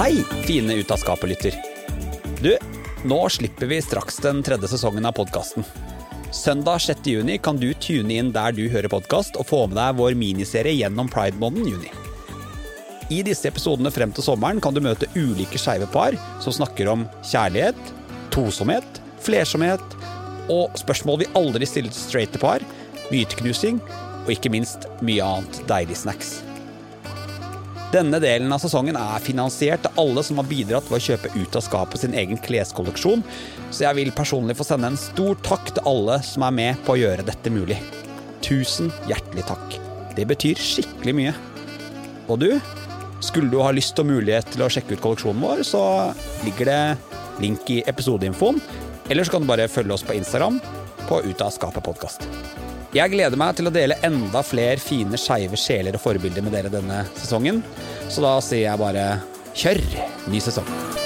Hei, fine Ut av skapet-lytter. Du, nå slipper vi straks den tredje sesongen av podkasten. Søndag 6. juni kan du tune inn der du hører podkast, og få med deg vår miniserie gjennom pride-måneden juni. I disse episodene frem til sommeren kan du møte ulike skeive par som snakker om kjærlighet, tosomhet, flersomhet og spørsmål vi aldri stiller til straighte par, myteknusing og ikke minst mye annet deilig snacks. Denne delen av sesongen er finansiert av alle som har bidratt ved å kjøpe ut av skapet sin egen kleskolleksjon, så jeg vil personlig få sende en stor takk til alle som er med på å gjøre dette mulig. Tusen hjertelig takk. Det betyr skikkelig mye. Og du, skulle du ha lyst og mulighet til å sjekke ut kolleksjonen vår, så ligger det link i episodeinfoen, eller så kan du bare følge oss på Instagram på Ut av skapet podkast. Jeg gleder meg til å dele enda flere fine skeive sjeler og forbilder med dere denne sesongen. Så da sier jeg bare kjør ny sesong.